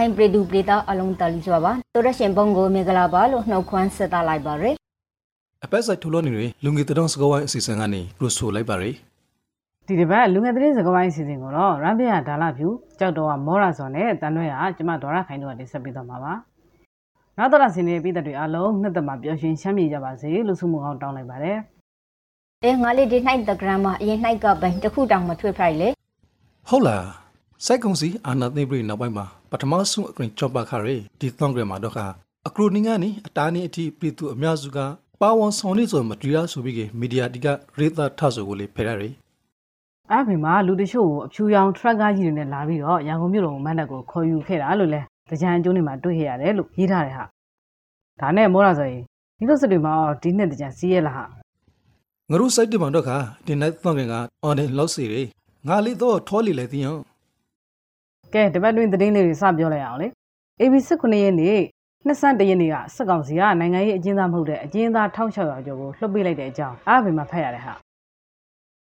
ခိုင်ပြည်သူပြည်သားအလုံးတလီစွာပါတော်ရရှင်ပုံကိုမင်္ဂလာပါလို့နှုတ်ခွန်းဆက်သလိုက်ပါရယ်အပတ်ဆိုင်ထိုးလို့နေတွေလူငယ်တောင်စကဝိုင်းအစီအစဉ်ကနေပရိုဆိုလိုက်ပါရယ်ဒီတစ်ပတ်လူငယ်သတင်းစကားပိုင်းအစီအစဉ်ကိုတော့ရန်ပြရဒါလာဖြူကြောက်တော့ကမောရာစော်နဲ့တန်ရွဲ့ကကျမဒေါ်ရခိုင်တို့ကတင်ဆက်ပေးသွားမှာပါနောက်တော့ဆင်းနေတဲ့ပြည်သက်တွေအားလုံးနှစ်သက်မှာပျော်ရွှင်ချမ်းမြေ့ကြပါစေလို့ဆုမကောင်းတောင်းလိုက်ပါတယ်အဲငါလေးဒီနိုင်တဂရမ်မှာအရင်နိုင်ကပိုင်တစ်ခုတောင်မထွေဖိုက်လေဟုတ်လားစိုက်ကုံစီအာနာသိပြည်နောက်ပိုင်းမှာ ပထမဆုံးအကရင်ချော့ပါခရဲဒီသောင်းဂရမ်မှာတော့ကအကရိုနင်းကနေအတားနေအထိပြည်သူအများစုကပါဝန်ဆောင်နေဆိုမတူရဆိုပြီးကမီဒီယာတီကရေသာထဆိုကိုလေဖယ်ရရယ်အဲ့ဒီမှာလူတချို့ကိုအဖြူရောင်ထရက်ကားကြီးတွေနဲ့လာပြီးတော့ရန်ကုန်မြို့တော်မန္တကိုခေါ်ယူခဲ့တာလို့လဲတကြံကျိုးနေမှာတွေ့ခဲ့ရတယ်လို့ရေးထားတယ်ဟာဒါနဲ့မောရာစော်ရင်ဒီလိုစစ်တွေမှာဒီနှစ်တကြံစီးရဲလားဟာငါတို့စိုက်တင်မှာတော့ကဒီနိုင်သောင်းကအော်နေလောက်စီရယ်ငါလေးတော့ထောလီလေတင်ရော ကဲဒီဘက်တွင်သတင်းလေးတွေစပြောလိုက်အောင်လေ AB 19ရက်နေ့21ရက်နေ့ကစက်ကောင်စီကနိုင်ငံရေးအကျဉ်းသားမဟုတ်တဲ့အကျဉ်းသား1600ကျော်ကိုလွှတ်ပေးလိုက်တဲ့အကြောင်းအားပေမှာဖတ်ရတယ်ဟာ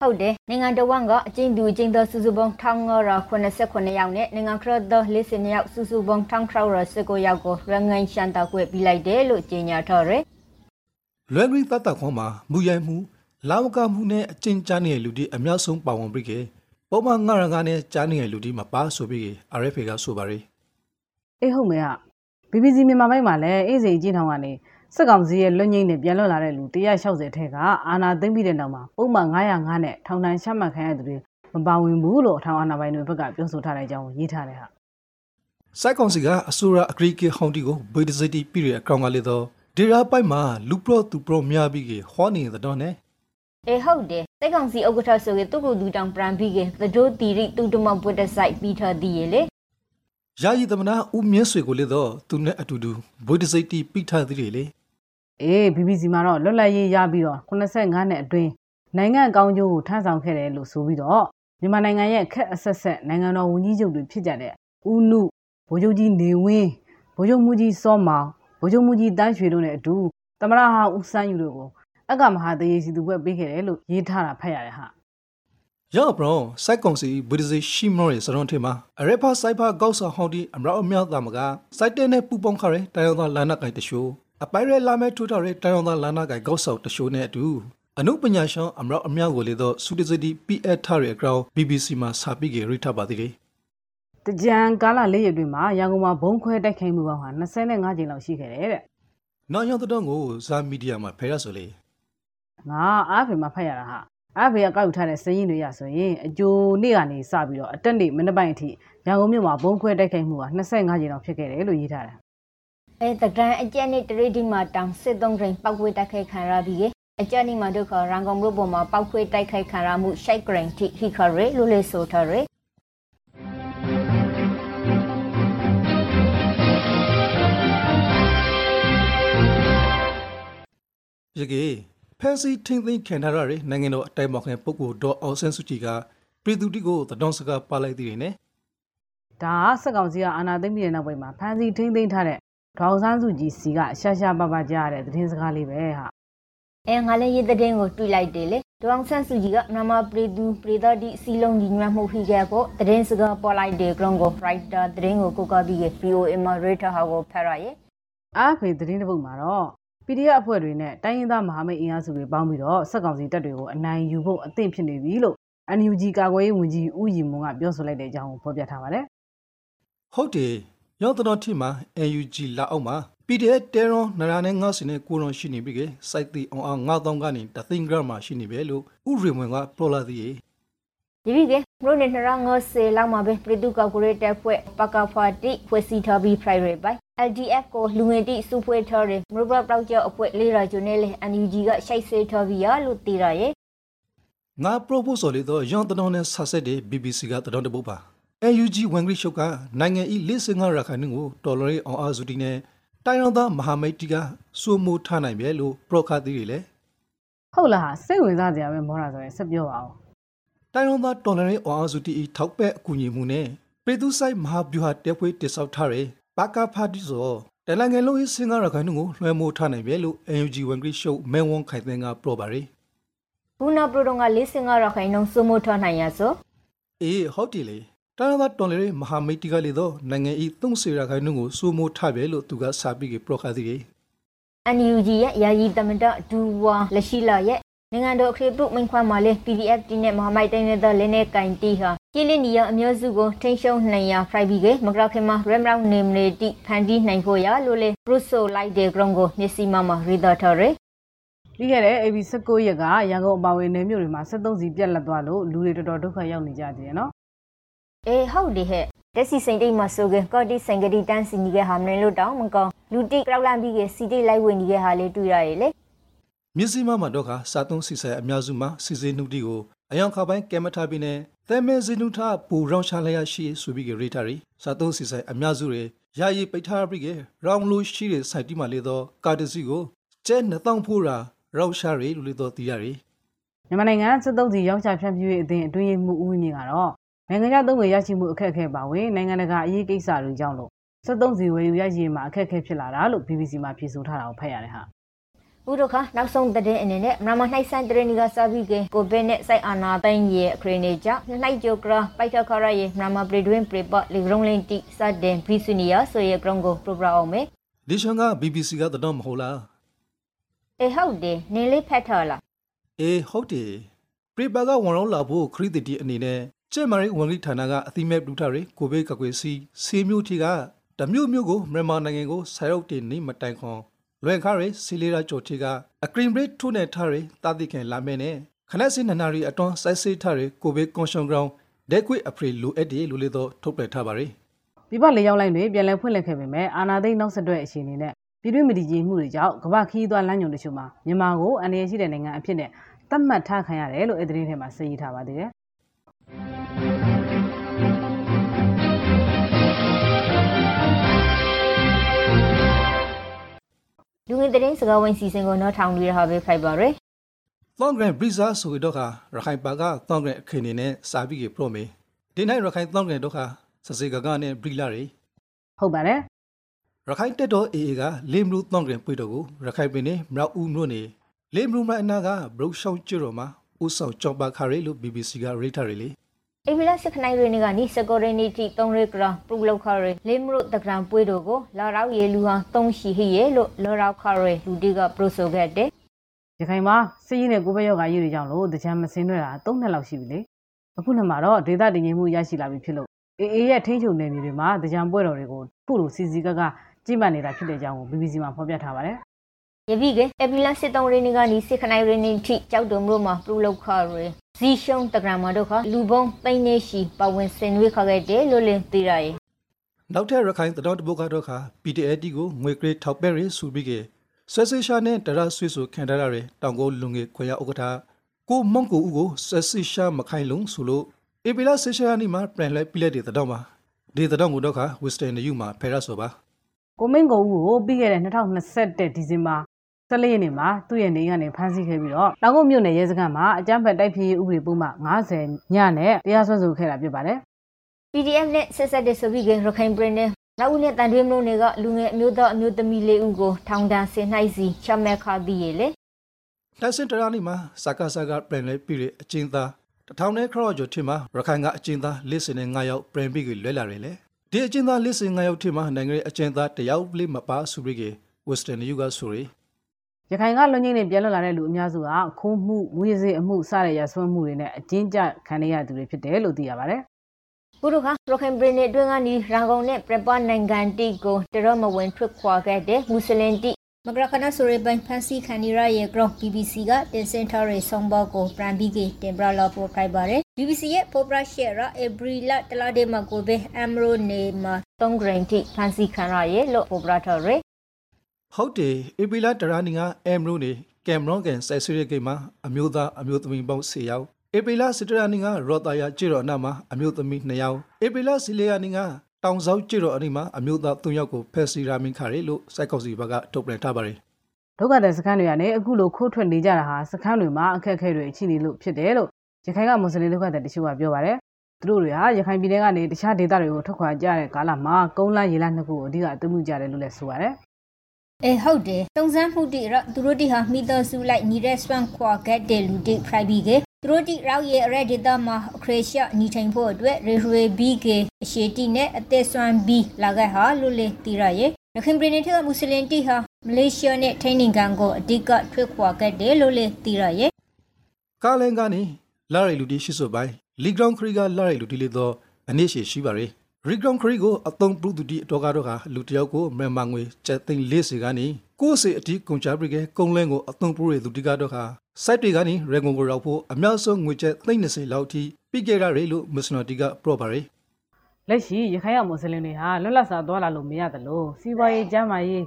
ဟုတ်တယ်နိုင်ငံတော်ဝန်ကအကျဉ်းသူအကျဉ်းသားစုစုပေါင်း1989ယောက်နဲ့နိုင်ငံခရတော်40ယောက်စုစုပေါင်း1619ယောက်ကိုရန်ငိုင်းရှန်တာကွဲပြီးလိုက်တယ်လို့ကြေညာထားရယ်လွယ်ဂရီတတ်တခွန်မှာမူရိုက်မှုလာဝကမှုနဲ့အကျဉ်းချနေတဲ့လူတွေအများဆုံးပါဝင်ပြီးက ပုံမှန်ငါရငါနဲ့ကြားနေတဲ့လူတွေမပါဆိုပြီး RFA ကဆိုပါရယ်အေးဟုတ်မယ်ဟာ BBC မြန်မာပိုင်းမှာလည်းအေးစိန်အကျဉ်းထောင်ကနေစက်ကောင်စီရဲ့လွတ်ငိမ့်နဲ့ပြန်လွတ်လာတဲ့လူ160ထဲကအာနာသိမ့်ပြီးတဲ့နောက်မှာပုံမှန်905နဲ့ထောင်ဒဏ်ချမှတ်ခံရတဲ့သူတွေမပါဝင်ဘူးလို့ထောင်အာဏာပိုင်တွေဘက်ကပြောဆိုထားတဲ့အကြောင်းကိုရေးထားတယ်ဟာစိုက်ကောင်စီကအဆိုရာအဂရီကေဟောင်တီကိုဗေဒစိတီပြည်ရအကောင်ကလေးတော့ဒေရာပိုက်မှာလူပရောသူပရောများပြီးကဟောနေတဲ့တော့နဲ့ အေဟုတ်တယ်စိတ်ကောင်စီဥက္ကဋ္ဌဆိုရင်သူ့ကိုသူတောင်ပရန်ပြီးကသတို့တီရိသူတမပွတ်တဲ့ဆိုင်ပြီးထားသည်လေယာယီသမနာဦးမြင့်ဆွေကိုလေတော့သူနဲ့အတူတူဗေဒစိတီပြီးထားသေးတယ်လေအေး BBC မှာတော့လွတ်လပ်ရေးရပြီးတော့85နှစ်အတွင်းနိုင်ငံအကောင်းကျိုးကိုထမ်းဆောင်ခဲ့တယ်လို့ဆိုပြီးတော့မြန်မာနိုင်ငံရဲ့ခက်အဆက်ဆက်နိုင်ငံတော်ဝန်ကြီးချုပ်တွေဖြစ်ကြတဲ့ဦးနုဗိုလ်ချုပ်ကြီးနေဝင်းဗိုလ်ချုပ်မှုကြီးစောမောင်ဗိုလ်ချုပ်မှုကြီးတန်းရွှေတို့နဲ့အတူသမရဟာဦးစန်းယူတို့ကို အကမဟာတရေစီသူဘက်ပေးခဲ့တယ်လို့ရေးထားတာဖတ်ရတယ်ဟာရောဘရောစိုက်ကောင်စီဗေဒစိရှိမောရဲ့စရုံထဲမှာအရက်ဖာစိုက်ဖာကောက်ဆာဟောင်းတီအမရောအမြောက်သားမကစိုက်တဲ့နဲ့ပူပေါင်းခရဲတိုင်အောင်သာလာနာကိုင်တရှိုးအပိုင်ရဲလာမဲထူထော်ရဲတိုင်အောင်သာလာနာကိုင်ကောက်ဆောက်တရှိုးနဲ့အတူအနုပညာရှင်အမရောအမြောက်ကိုလေတော့စူတစတီ PS ထားရဲ့အကောင် BBC မှာစာပြီးကရိထပါသေးတယ်တကြံကာလလေးရက်တွင်မှာရန်ကုန်မှာဘုံခွဲတိုက်ခိုက်မှုပေါင်းဟာ25ကြိမ်လောက်ရှိခဲ့တယ်တဲ့နောက်ရောက်တော့ကိုဇာမီဒီယာမှာဖယ်ရဆိုလေ ငါအားဖေမှာဖတ်ရတာဟာအားဖေကကောက်ယူထားတဲ့စည်ရင်းတွေရဆိုရင်အကျိုးနေ့ကနေစပြီးတော့အတက်နေ့မနေ့ပိုင်းအထိရန်ကုန်မြို့မှာဘုံခွဲတိုက်ခိုက်မှုဟာ25ကြိမ်လောက်ဖြစ်ခဲ့တယ်လို့ရေးထားတယ်အဲတဂရန်အကျဉ်းနေတရေဒီမှာတောင်စစ်သုံးရင်ပောက်ခွေတိုက်ခိုက်ခံရပြီးကအကျဉ်းနေမှာဒုက္ခရန်ကုန်မြို့ပေါ်မှာပောက်ခွေတိုက်ခိုက်ခံရမှုရှိုက်ဂရင်တိဟီခရဲလို့လေဆိုထားရယ်ရကေ ဖန်စီထင်းသိမ်းခံထားရတဲ့နိုင်ငံတော်အတိုင်ပင်ခံပုဂ္ဂိုလ်ဒေါ်အောင်ဆန်းစုကြည်ကပြည်သူတိကိုတတော်စကားပါလိုက်သေးတယ်နဲ့ဒါကစက်ကောင်စီကအာဏာသိမ်းပြီးတဲ့နောက်ပိုင်းမှာဖမ်းဆီးထိန်းသိမ်းထားတဲ့ဒေါအောင်ဆန်းစုကြည်စီကရှာရှာပါပါကြားရတဲ့သတင်းစကားလေးပဲဟာအဲငါလည်းရေးတဲ့င်းကိုတွေ့လိုက်တယ်လေဒေါအောင်ဆန်းစုကြည်ကမမပရီသူပရီတော်ဒီစီလုံးညီညွတ်မှုဖြစ်ခဲ့ကိုတရင်စကားပေါ်လိုက်တဲ့ ground ကို writer တရင်ကိုကိုကပြီး VOA moderator ဟာကိုဖရရဲအားဖေသတင်းတစ်ပုဒ်မှာတော့ PDF အဖွဲ့တွေနဲ့တိုင်းရင်းသားမဟာမိတ်အင်အားစုတွေပေါင်းပြီးတော့စက်ကောင်စီတပ်တွေကိုအနိုင်ယူဖို့အသင့်ဖြစ်နေပြီလို့ NUG ကာကွယ်ရေးဝန်ကြီးဦးရီမွန်ကပြောဆိုလိုက်တဲ့အကြောင်းကိုဖော်ပြထားပါတယ်ဟုတ်တယ်ရောက်တော့ထိမှာ AUG လာအောင်မှာ PDF တဲရွန်နရာနဲ့ငါစနေကိုရွန်ရှိနေပြီကစိုက်တီအောင်အောင်9000ကနေတသိန်းဂရမ်မှာရှိနေပဲလို့ဥရေမွန်ကပလော်လာသေးရဲ့ဒီပြီးကမရိုနေနရငောဆေလောက်မှာပဲပြည်သူ့ကော်ပိုရေးတပ်ဖွဲ့ပကဖာတိဖွဲ့စည်းထားပြီး private ပိုင် LDF ကိုလူငယ်တိစုဖွဲ့ထားတဲ့မရိုဘပရောက်ကျအဖွဲ့လေးရာကျွန်းနဲ့လေ NUG ကရှိုက်ဆေးထားပြီးရလို့တည်ရရဲ့ငါ proposal လေးတော့ရောင်းတတော်နဲ့ဆက်ဆက်တဲ့ BBC ကတတော်တပုတ်ပါ AUG ဝန်ဂရိရှုပ်ကနိုင်ငံဤလေးစင်ငါရခိုင်နှကိုတော်လရီအောင်အားစုတီနဲ့တိုင်ရောင်သားမဟာမိတ်တီကစိုးမိုးထားနိုင်ပဲလို့ပရောခါသီးတွေလေဟုတ်လားဟာစိတ်ဝင်စားစရာပဲမောတာဆိုရင်ဆက်ပြောပါဦးတိုင်ရောင်သားတော်လရီအောင်အားစုတီထောက်ပဲ့အကူအညီမှုနဲ့ပြည်သူဆိုင်မဟာဗျူဟာတက်ဖွဲ့တည်ဆောက်ထားတဲ့ ပါကာဖာတီဆိုတလငယ်လုံးဤစင်ငါရခိုင်နှကိုလွှဲမိုးထားနိုင်ပဲလို့ AUG ဝန်ဂရိရှုပ်မဲဝွန်ခိုင်တဲ့ကပရောပါရီဘူးနာပရိုတော့ကလေးစင်ကရခိုင်နှုံစုမို့ထားနိုင်ရဆိုအေးဟုတ်တယ်လေတိုင်းရင်းသားတော်လေမဟာမိတ်တီကလေးတော့နိုင်ငံဤသုံးစေရာခိုင်နှုန်းကိုစိုးမိုးထားပဲလို့သူကစာပြီးပရောခါသည် NUG ရဲ့ယာယီသမဒဒူဝါလက်ရှိလာရဲ့နိုင်ငံတော်အခရီးပုမင်းခွမ်းမှာလဲ PDF တီနဲ့မဟာမိုက်တိုင်းတဲ့လဲနဲ့ကင်တီဟာ ကီလီနီယာအမျိုးစုကိုထိန်းချုပ်နိုင်ရာဖရိုက်ဘီကမကရခင်မှာရမ်ရောင်နေမနေတီဖန်တီနိုင်ဖို့ရလို့လေပရုဆိုလိုက်တဲ့ဂရုံကိုမျက်စိမှမှာရီဒါထော်ရယ်ပြီးခဲ့တဲ့ AB 19ရက်ကရန်ကုန်အပါဝင်နယ်မြို့တွေမှာ73စီပြက်လက်သွားလို့လူတွေတော်တော်ဒုက္ခရောက်နေကြတယ်နော်အေးဟုတ်တယ်ဟဲ့တက်စီစိန်တိတ်မှာဆိုကကော့တီစင်ကတိတန်းစီနီကဟာမနေလို့တောင်းမကောလူတိကရောက်လန့်ပြီးကစီတိတ်လိုက်ဝင်နေခဲ့ဟာလေတွေ့ရရဲ့လေမြစည်းမမှာတော့ခါစာသုံးစီဆိုင်အများစုမှာစီစေနှုတ်တီကို အယောင်ခါပိုင်းကင်မထာပြီးနဲ့သဲမဲစင်းနုထပူရောင်းချလျက်ရှိဆိုပြီးကရေတာရီစာသုံးစီဆိုင်အများစုတွေယာယီပိတ်ထားပြီးကရောင်းလို့ရှိတဲ့စိုက်တီမှာလေတော့ကာတစီကိုကျဲ2000ဖိုးရာရောင်းချရီလို့လေတော့တီးရရီမြန်မာနိုင်ငံ73စီရောင်းချဖြန့်ဖြူးရေးအသင်းအတွင်းမှုဦးမြင့်ကတော့နိုင်ငံခြားသုံးငွေရရှိမှုအခက်အခဲပါဝင်နိုင်ငံတကာအရေးကိစ္စတွေကြောင့်လို့73စီဝယ်ယူရရှိမှာအခက်အခဲဖြစ်လာတာလို့ BBC မှာဖြေဆိုထားတာကိုဖတ်ရတယ်ဟာ ဥဒခနောက်ဆုံးတဲ့အနေနဲ့မြန်မာနှိုက်ဆန်တရနီကစာပြီးကကိုဗစ်နဲ့စိုက်အာနာတိုင်းရဲ့အခရနေကြနှိုက်ကြိုကရာပိုက်ထခရရဲ့မြန်မာပြည်တွင်ပြပလီဂရုံလင်းတီစတဲ့ဘီစနီယာဆိုရဲ့ဂရုံကိုပရိုဂရမ်အောင်မေဒီရှန်က BBC ကတော့မဟုတ်လားအေးဟုတ်တယ်နင်းလေးဖတ်ထားလားအေးဟုတ်တယ်ပြပကဝန်ရောလာဖို့ခရီးတီအနေနဲ့ကျဲမာရီဝန်ကြီးဌာနကအသိမဲ့ပလူတာတွေကိုဗစ်ကကွယ်စီစီမျိုးတီကတမျိုးမျိုးကိုမြန်မာနိုင်ငံကိုဆာရုပ်တင်နေမတိုင်ခွန် လွယ်ခါရစီလီရာချိုတီကအကရင်ဘရစ်ထုနဲ့ထားရတာတိခင်လာမဲနဲ့ခနက်စင်နနာရီအတွန်းစိုက်စစ်ထားရကိုဘေကွန်ရှွန်ဂရောင်းဒက်ကွိအဖရီလိုအပ်တယ်လို့လေတော့ထုတ်ပြန်ထားပါရယ်ပြပလေရောက်လိုက်တွေပြန်လည်ဖွင့်လှစ်ခဲ့ပေမဲ့အာနာသိန်းနောက်ဆက်တွဲအခြေအနေနဲ့ပြည်တွင်းမတည်ငြိမ်မှုတွေကြောင့်ကမ္ဘာခီးသွွားလမ်းညွန်တချို့မှာမြန်မာကိုအန္တရာယ်ရှိတဲ့နိုင်ငံအဖြစ်နဲ့သတ်မှတ်ထားခံရတယ်လို့အသတင်းထဲမှာစည်ထားပါသေးတယ် လူငင်တဲ့စကားဝိုင်းစီစဉ်ကိုတော့ထောင်တွေ့ရဟာပဲဖိုက်ပါရယ်။သောင်ဂရန်ဘရီဇာဆိုတော့ကရခိုင်ပါကသောင်ဂရန်အခင်းနေနဲ့စာပြီးကပရိုမေဒီနိုင်ရခိုင်သောင်ဂရန်တော့ကစစေကကနဲ့ဘရီလာရီဟုတ်ပါတယ်ရခိုင်တက်တော်အေအေကလေမလူသောင်ဂရန်ပွေတော့ကိုရခိုင်ပင်နဲ့မရောက်ဦးမြို့နေလေမလူမအနာကဘရုတ်ရှောင်းကျွတော်မှာဦးဆောင်ကြောပါခါရီလို့ BBC ကရိထားရလေ အေဗီလာစခနိုင်ရင်းကနီစကိုရနီတီ3ရကရပရလောက်ခရလေမရုတကရံပွေးတို့ကိုလာရောက်ရေလူဟာ3ရှိဟိရေလို့လောရောက်ခရလူတီကပရိုဆိုခဲ့တဲ့ရခိုင်မှာစစ်ရေးနဲ့ကိုဗစ်ရောဂါရေးတွေကြောင့်လို့တကြံမစင်းတွေ့တာ3နှစ်လောက်ရှိပြီလေအခုနှစ်မှာတော့ဒေသတည်ငြိမ်မှုရရှိလာပြီဖြစ်လို့အေအေရဲ့ထိန်းချုပ်နယ်မြေတွေမှာတကြံပွဲတော်တွေကိုခုလိုစီစီကကကြည့်မှတ်နေတာဖြစ်တဲ့အကြောင်းကို BBC မှာဖော်ပြထားပါတယ် ယပိကအပီလာစစ်တုံးရင်းကနီစစ်ခနိုင်ရင်းထိကြောက်တုံမြို့မှာပလူလောက်ခရဇီရှုံတဂရမတို့ခလူဘုံပိနေရှိပဝင်စင်ဝေခခဲ့တယ်လို့လင်းသိရရဲ့နောက်ထပ်ရခိုင်တတော်တပုတ်ကတော့ခါ PTAD ကိုငွေကလေးထောက်ပဲ့ရဆူပြီးကဆွဲဆွေရှာနဲ့တရဆွေဆိုခံထားရတဲ့တောင်ကိုလူငယ်ခွေရဥက္ကဋ္ဌကိုမုံကိုဦးကိုဆွဲဆွေရှာမခိုင်လုံးဆိုလို့အေပီလာဆေရှာနီမှာပြန်လဲပြလက်တဲ့တောင်မှာဒီတောင်ကိုတော့ခါဝက်စတန်ယူမှာဖယ်ရဆိုပါကိုမင်းကိုဦးကိုပြီးခဲ့တဲ့2021ဒီဇင်ဘာ 14ရက်နေ့မှာသူ့ရဲ့နေကနေဖမ်းဆီးခဲ့ပြီးတော့တောင်ကုတ်မြို့နယ်ရဲစခန်းမှာအကြမ်းဖက်တိုက်ဖျက်ရေးဥပဒေပုံမှ90ညနဲ့တရားစွဲဆိုခဲ့တာဖြစ်ပါတယ် PDF နဲ့ဆက်ဆက်တဲ့ဆိုပြီးရခိုင်ပြည်နယ်နောက်ဦးနဲ့တန်တွင်းမလို့တွေကလူငယ်အမျိုးသားအမျိုးသမီးလေးဦးကိုထောင်ဒဏ်ဆင်နှိုက်စီချမှတ်ခါသည်ရေလေတက်စင်တရာနီမှာစကားစကားပြန်လဲပြီးတဲ့အချင်းသားတထောင်နဲ့ခရော့ကျော်ထင်မှာရခိုင်ကအချင်းသားလစ်စင်နဲ့9ယောက်ပြန်ပြီးလွဲလာတယ်လေဒီအချင်းသားလစ်စင်9ယောက်ထင်မှာနိုင်ငံရဲ့အချင်းသားတယောက်လေးမပါစုပြီးက Western ယူကဆိုရီ ရခိုင်ကလွန်ငင်းနဲ့ပြန်လွတ်လာတဲ့လူအများစုကခိုးမှုမူရစေအမှုစတဲ့ရဆွမ်းမှုတွေနဲ့အကျဉ်းကျခံရသူတွေဖြစ်တယ်လို့သိရပါတယ်။ဘုရုခရခိုင်ပြည်နယ်အတွင်းကနီရန်ကုန်နဲ့ပြပနိုင်ငံတီကိုတရမဝင်ထွက်ခွာခဲ့တဲ့မွတ်စလင်တီမဂရခနာဆိုရဘန်ဖန်စီခန်နီရာရဲ့ ground BBC ကတင်စင်ထားတဲ့ဆောင်ဘောကိုပရန်ဘီကေတင်ဘရာလာပို့ခိုင်ပါတယ် BBC ရဲ့ Popra Share ရ April လတလာဒေမကိုပဲအမ်ရိုနေမှာ3 grain တိဖန်စီခန်ရာရဲ့လို့ Popra ထော်ရ ဟုတ်တယ်အေပီလာတရာနီကအမ်ရိုနေကင်မရွန်ကန်စိုက်ဆွေးတဲ့ကိမှာအမျိုးသားအမျိုးသမီးပေါင်း10ယောက်အေပီလာစစ်တရာနီကရော်တာယာကြည့်တော်အနာမှာအမျိုးသမီး2ယောက်အေပီလာစီလီယာနီကတောင်စောက်ကြည့်တော်အနီမှာအမျိုးသား3ယောက်ကိုဖက်စီရာမင်ခါရီလို့စိုက်ကောက်စီဘက်ကထုတ်ပြန်ထားပါတယ်ဒုက္ခတဲ့စခန်းတွေကနေအခုလိုခိုးထွက်နေကြတာဟာစခန်းတွေမှာအခက်အခဲတွေရှိနေလို့ဖြစ်တယ်လို့ရခိုင်ကမွတ်စလင်ဒုက္ခတဲ့တချို့ကပြောပါတယ်သူတို့တွေဟာရခိုင်ပြည်နယ်ကနေတခြားဒေသတွေကိုထွက်ခွာကြတဲ့ကာလမှာကုန်းလန်းရေလန်းနှစ်ခုကိုအဓိကအသုံးပြုကြတယ်လို့လည်းဆိုပါတယ် အေဟုတ်တယ်တုံစမ်းမှုတိရသူတို့တိဟာမိတော်စုလိုက်ညီရက်စပန်ခွာကက်တယ်လူတိဖရိုက်ဘီကေသူတို့တိရောက်ရဲ့ရက်ဒေတာမှာအခရေရှညီထိုင်ဖို့အတွက်ရေရေဘီကေအရှိတီနဲ့အသက်ဆွမ်းဘီလာခဲ့ဟာလူလေတီရရဲ့ရခိုင်ပြည်နယ်ထက်မွတ်စလင်တီဟာမလေးရှားနဲ့ထိုင်းနိုင်ငံကိုအဓိကထွက်ခွာခဲ့တယ်လို့လေတီရရဲ့ကားလန်ကနေလာရီလူတီရှိဆိုပိုင်းလီဂရောင်းခရီကလာရီလူတီလေတော့အနည်းရှိရှိပါရ ယ်ရီဂရောင်းခရီကိုအသုံးပြုသူတီအတော်ကတော့ကလူတယောက်ကိုမြန်မာငွေကျပ်သိန်း40ကနေကိုယ်စီအတီကုန်ချပရိကကုန်းလန်းကိုအသုံးပြုရသူတီကတော့ကစိုက်တွေကနေရေဂွန်ကိုရောက်ဖို့အများဆုံးငွေကျပ်သိန်း20လောက်ထိပြီးခဲ့ရတယ်လို့မစ္စနော်တီကပြောပါရယ်လက်ရှိရခိုင်ရမွတ်စလင်တွေဟာလွတ်လပ်စွာသွားလာလို့မရသလိုစီးပွားရေးကျန်းမာရေး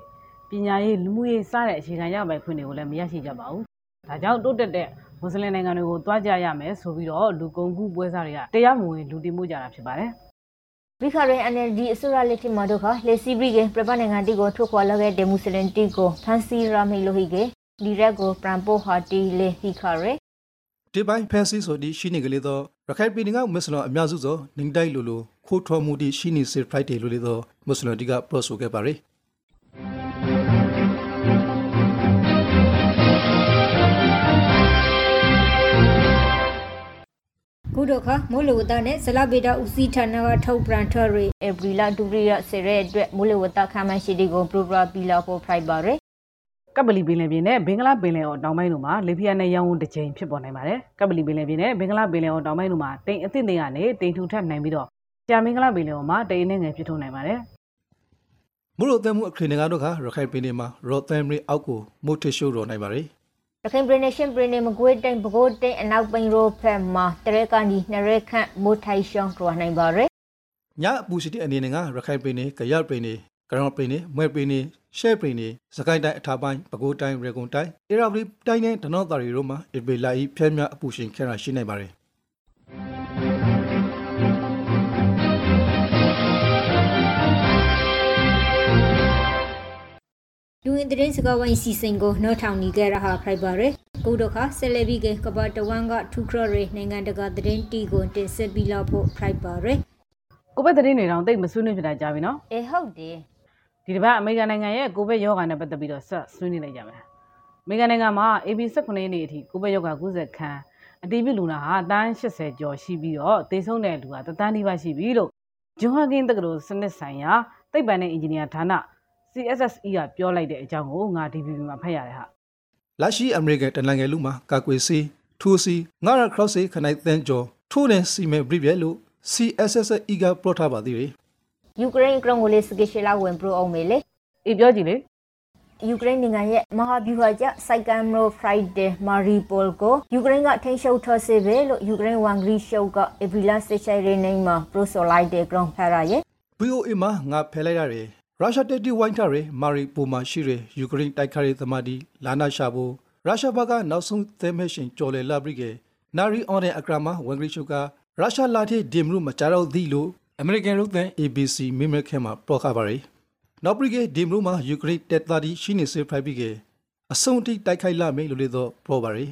ပညာရေးလူမှုရေးစတဲ့အခြေခံရပိုင်ခွင့်တွေကိုလည်းမရရှိကြပါဘူး။ဒါကြောင့်တိုးတက်တဲ့မွတ်စလင်နိုင်ငံတွေကိုတွားကြရမယ်ဆိုပြီးတော့လူကုန်ကူးပွဲစားတွေကတရားမဝင်လူတင်မှုကြတာဖြစ်ပါတယ်။ ဘိခရဲ NLD အစိုးရလက်ထက်မှာတော့ခလေစီဘရီကပြပနိုင်ငံတီကိုထုတ်ခွာလာခဲ့တဲ့မွတ်စလင်တီကိုဖန်စီရာမေလိုဟီကဒီရက်ကိုပရန်ပိုဟာတီလေဟီခရဲဒီပိုင်းဖန်စီဆိုဒီရှိနေကလေးတော့ရခိုင်ပြည်နယ်ကမွတ်စလင်အများစုသောနေတိုက်လိုလိုခိုးထော်မှုတီရှိနေစေဖရိုက်တေလိုလေတော့မွတ်စလင်တီကပရော့ဆိုခဲ့ပါရယ် ကုဒခမိုးလေဝသနဲ့ဇလဗေဒဦးစီးဌာနကထုတ်ပြန်ထရီဧပြီလဒူရီရဆေရဲအတွက်မိုးလေဝသခန့်မှန်းရှိတီကိုပရိုဂရပီလာဖို့ဖိုက်ပါရယ်ကပ်ပလီပင်လယ်ပြင်နဲ့ဘင်္ဂလားပင်လယ်အော်တောင်ပိုင်းတို့မှာလေပြင်းနဲ့ရောင်းဝန်းတစ်ချိန်ဖြစ်ပေါ်နိုင်ပါတယ်။ကပ်ပလီပင်လယ်ပြင်နဲ့ဘင်္ဂလားပင်လယ်အော်တောင်ပိုင်းတို့မှာတိမ်အသင့်တွေကနေတိမ်ထူထပ်နိုင်ပြီးတော့ကြာမင်္ဂလာပင်လယ်အော်မှာတိမ်နဲ့ငယ်ဖြစ်ထွန်းနိုင်ပါတယ်။မလို့တဲ့မှုအခရင်တွေကတော့ခရခိုင်ပြည်နယ်မှာရော့သမ်ရီအောက်ကိုမိုထေရှိုးတော်နိုင်ပါရယ် ရခိုင်ပြည်နယ်ရှင်ပြည်နယ်မကွေးတိုင်းပဲခူးတိုင်းအနောက်ပိုင်းရိုးဖက်မှာတရဲကန်ဒီနရဲခန့်မိုးထိုင်ရှောင်းတွားနိုင်ပါရယ်ညအပူရှိတဲ့အနေနဲ့ကရခိုင်ပြည်နယ်ကရပြည်နယ်ကရောင်ပြည်နယ်မွဲပြည်နယ်ရှဲပြည်နယ်စကိုင်းတိုင်းအထာပိုင်းပဲခူးတိုင်းရေကုန်တိုင်းအေရာပလီတိုင်းနဲ့ဒနော့တာရီတို့မှာအပေလာဤဖျက်မြအပူရှင်ခဲတာရှိနိုင်ပါရယ် လူဝင်တဲ့စကားဝိုင်းစီစဉ်ကိုနှောထောင်နေကြရဟာဖိုက်ပါရယ်ကုဒခဆယ်လဘီကကဘာတဝန်ကထူခရရေနိုင်ငံတကာသတင်းတီကိုတင်ဆက်ပြီးလောက်ဖို့ဖိုက်ပါရယ်ကိုဗစ်သတင်းတွေတောင်တိတ်မဆွေးနွေးဖြစ်တာကြာပြီနော်အေဟုတ်တယ်ဒီတစ်ပတ်အမေရိကန်နိုင်ငံရဲ့ကိုဗစ်ရောဂါနဲ့ပတ်သက်ပြီးတော့ဆက်ဆွေးနွေးလိုက်ကြမယ်အမေရိကန်နိုင်ငံမှာ AB19 ရက်နေ့အထိကိုဗစ်ရောဂါ90ခန်းအတည်ပြုလူနာဟာတန်း80ကျော်ရှိပြီးတော့သေဆုံးတဲ့လူဟာတသန်းနီးပါးရှိပြီလို့ဂျွန်ဟကင်တက္ကသိုလ်စနစ်ဆိုင်ရာသိပ္ပံနဲ့အင်ဂျင်နီယာဌာန CSSE ကပြောလိုက်တဲ့အကြောင်းကိုငါ DVB မှာဖတ်ရတယ်ဟာလာရှိအမေရိကန်တနိုင်ငံလူမှာကာကွယ်ဆေးထိုးစီငါရခရော့ဆေးခနိုင်တန်းကျော်ထိုးတဲ့စီမဲဘရိပြဲလို့ CSSE ကပလော့ထားပါသေးတယ်ယူကရိန်းကရုံကိုလေးစကရှလာဝင်ပရိုအောင်မေလေအေးပြောကြည့်လေယူကရိန်းနိုင်ငံရဲ့မဟာဗျူဟာကျစိုက်ကမ်မရိုဖရိုက်ဒေမာရီပိုလ်ကိုယူကရိန်းကထိန်းချုပ်ထားစေပဲလို့ယူကရိန်းဝန်ဂရီရှုပ်ကအေဗီလာစချိုင်ရနေမှာပရိုဆိုလိုက်တဲ့ကရုံဖရာရဲ့ VOA မှာငါဖယ်လိုက်ရတယ် ရုရှားတက်တီဝိုင်းထားရမာရီပိုမှာရှိရယူကရိန်းတိုက်ခါရသမားဒီလာနာရှာဖို့ရုရှားဘက်ကနောက်ဆုံးသဲမဲရှင်ကျော်လေလာဘရိကေနာရီအော်တဲ့အကရမဝန်ဂရီရှုကရုရှားလာတဲ့ဒီမရုမကြတော့သည်လို့အမေရိကန်ရုပ်သံ ABC မိမခဲမှာပလော့ခပါရယ်နောက်ဘရိကေဒီမရုမှာယူကရိန်းတက်တာဒီရှိနေစေဖိုက်ဘရိကေအဆုံးထိတိုက်ခိုက်လာမယ်လို့လေတော့ပလော့ပါရယ်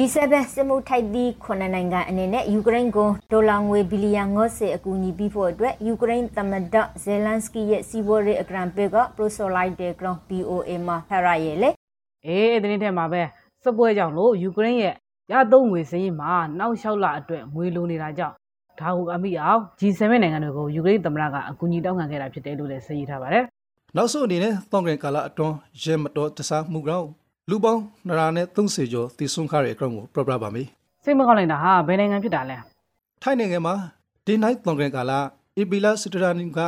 G7 စစ်မှုထိုက်သည့်ခုနှစ်နိုင်ငံအနေနဲ့ယူကရိန်းကိုဒေါ်လာငွေဘီလီယံ90အကူအညီပေးဖို့အတွက်ယူကရိန်းသမ္မတဇယ်လန်စကီရဲ့စီးပွားရေးအကရန်ပေကပရိုဆိုလိုက်တဲ့ကရုံ POA မှာဖရာရဲ့လေအေးအဲ့ဒီနေ့ထဲမှာပဲစပွဲကြောင့်လို့ယူကရိန်းရဲ့ရသုံးငွေစည်းမှာနောက်လျှောက်လအတွက်ငွေလိုနေတာကြောင့်ဒါကိုအမိအောင် G7 နိုင်ငံတွေကိုယူကရိန်းသမ္မတကအကူအညီတောင်းခံခဲ့တာဖြစ်တယ်လို့လည်းသိရထားပါတယ်နောက်ဆုံးအနေနဲ့တောင်ကင်ကာလာအတွန်းရဲမတော်တစားမှုကောင် လူပေါင်း230ကျော်တည်ဆုံခရတဲ့အကြောင်းကိုပြပြပါမယ်စိတ်မကောင်းလိုက်တာဟာဘယ်နိုင်ငံဖြစ်တာလဲ။ထိုင်းနိုင်ငံမှာဒီနိုင်တောင်ကင်ကာလာအပီလာစတရာနီက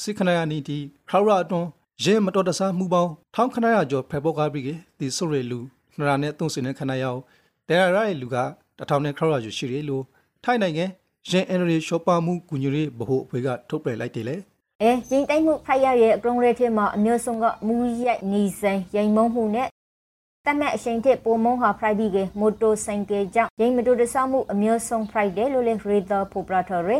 စိခနယာနီတီခရဝရအတွန်းရဲမတော်တစားမှုပေါင်း1900ကျော်ဖက်ပေါ်ကားပြီးတည်ဆုံရလူ230နဲ့ခဏရောက်ဒရရရဲ့လူက1000နဲ့ခရဝရကျော်ရှိတယ်လို့ထိုင်းနိုင်ငံရန်အန်ရီရှော့ပါမှုကူညီရေးဗဟိုအဖွဲ့ကထုတ်ပြန်လိုက်တယ်လေ။အဲရင်တိုက်မှုဖိုက်ရရဲ့အကရုံရဲထဲမှာအမျိုးဆုံးကမူရိုက်နေဆိုင်ရိမ်မုံမှုနဲ့ တတ်မဲ့အချိန်တစ်ပုံမုံဟာဖရိုက်ပြီးကမိုတိုဆိုင်ကယ်ကြောင့်ရိမ်မတိုတဆမှုအမျိုးဆုံးဖရိုက်တယ်လို့လေရေတာဖိုပရာထော်ရဲ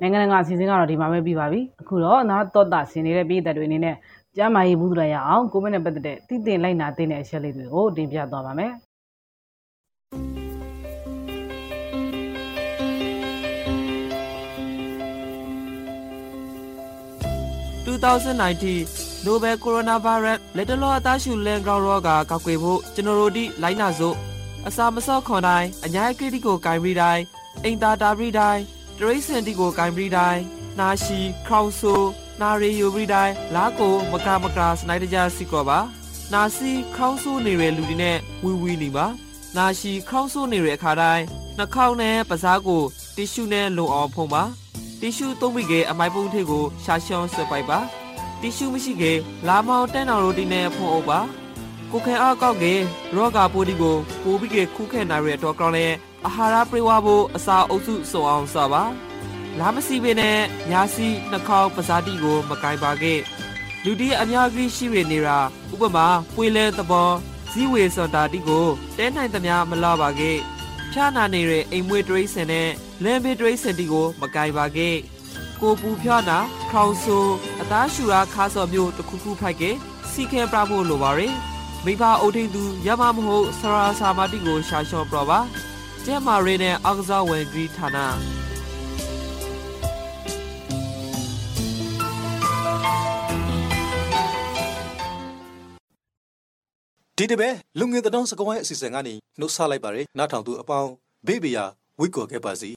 နိုင်ငံတကာအစီအစဉ်ကတော့ဒီမှာပဲပြီးပါပြီအခုတော့နောက်တော့တာဆင်နေတဲ့ပြည်သက်တွေအနေနဲ့ကျမ်းမာရေးဘူးတူရအောင်ကိုဗစ်နဲ့ပတ်သက်တဲ့တည်တင်လိုက်နာတဲ့အချက်လေးတွေကိုတင်ပြသွားပါမယ် 2019 Nobel Coronavirus လက်တလောအသားရှူလန်ဂရောင်းရောဂါကောက်ွယ်ဖို့ကျွန်တော်တို့ဒီလိုင်းနာစို့အစာမစော့ခွန်တိုင်းအညာကရတီကိုဂိုင်းပြီးတိုင်းအိမ်သာတာပြီးတိုင်းတရိစင်တီကိုဂိုင်းပြီးတိုင်းနာရှီခေါင်ဆူနာရီယိုပြီးတိုင်းလာကိုမကမကစနိုက်တကြစီကောပါနာစီခေါင်းဆူနေတဲ့လူတွေနဲ့ဝီဝီနေပါနာရှီခေါင်းဆူနေတဲ့အခါတိုင်းနှာခေါင်းနဲ့ပစားကိုတီရှူနဲ့လုံအောင်ဖုံးပါ တီရှူသုံးပြီးကအမိုက်ပုံးထိပ်ကိုရှာရှောင်းဆွဲပိုက်ပါတီရှူမရှိကေလာမောင်တန်းတော်ရိုတီနဲ့ဖုံးအုပ်ပါကိုခဲအားကောက်ကေရောဂါပိုးဒီကိုပိုးပြီးကေခုခဲနိုင်ရတဲ့တော့ကောင်းလဲအာဟာရပြေဝဖို့အစာအုပ်စုစုံအောင်စပါလာမစီပင်နဲ့ညာစီနှာခေါင်းပစားတိကိုမကင်ပါခဲ့လူဒီအများကြီးရှိရနေတာဥပမာပွေလဲသဘောဇီဝေစတာတိကိုတဲနိုင်သမျှမလာပါခဲ့ ဖြာနာနေတဲ့အိမ်မွေးတရိစင်နဲ့လမ်းဘေးတရိစင်တီကိုမကင်ပါခဲ့ကိုပူဖြာနာခေါင်ဆူအသားရှူရာခါစော်မျိုးတစ်ခုခုဖိုက်ကစီခဲပြဖို့လိုပါရယ်မိဘအုပ်ထိန်သူရမမဟုတ်ဆရာစာမတိကိုရှာလျှော့ပြပါကျဲမာရီနဲ့အောက်ကစားဝင်ဂရီဌာန ဒီတပဲလူငင်တောင်းစကောင်းရဲ့အစီအစဉ်ကနေနှုတ်ဆက်လိုက်ပါရယ်နားထောင်သူအပေါင်းဘေးဘီယာဝိတ်ကော်ခဲ့ပါစီ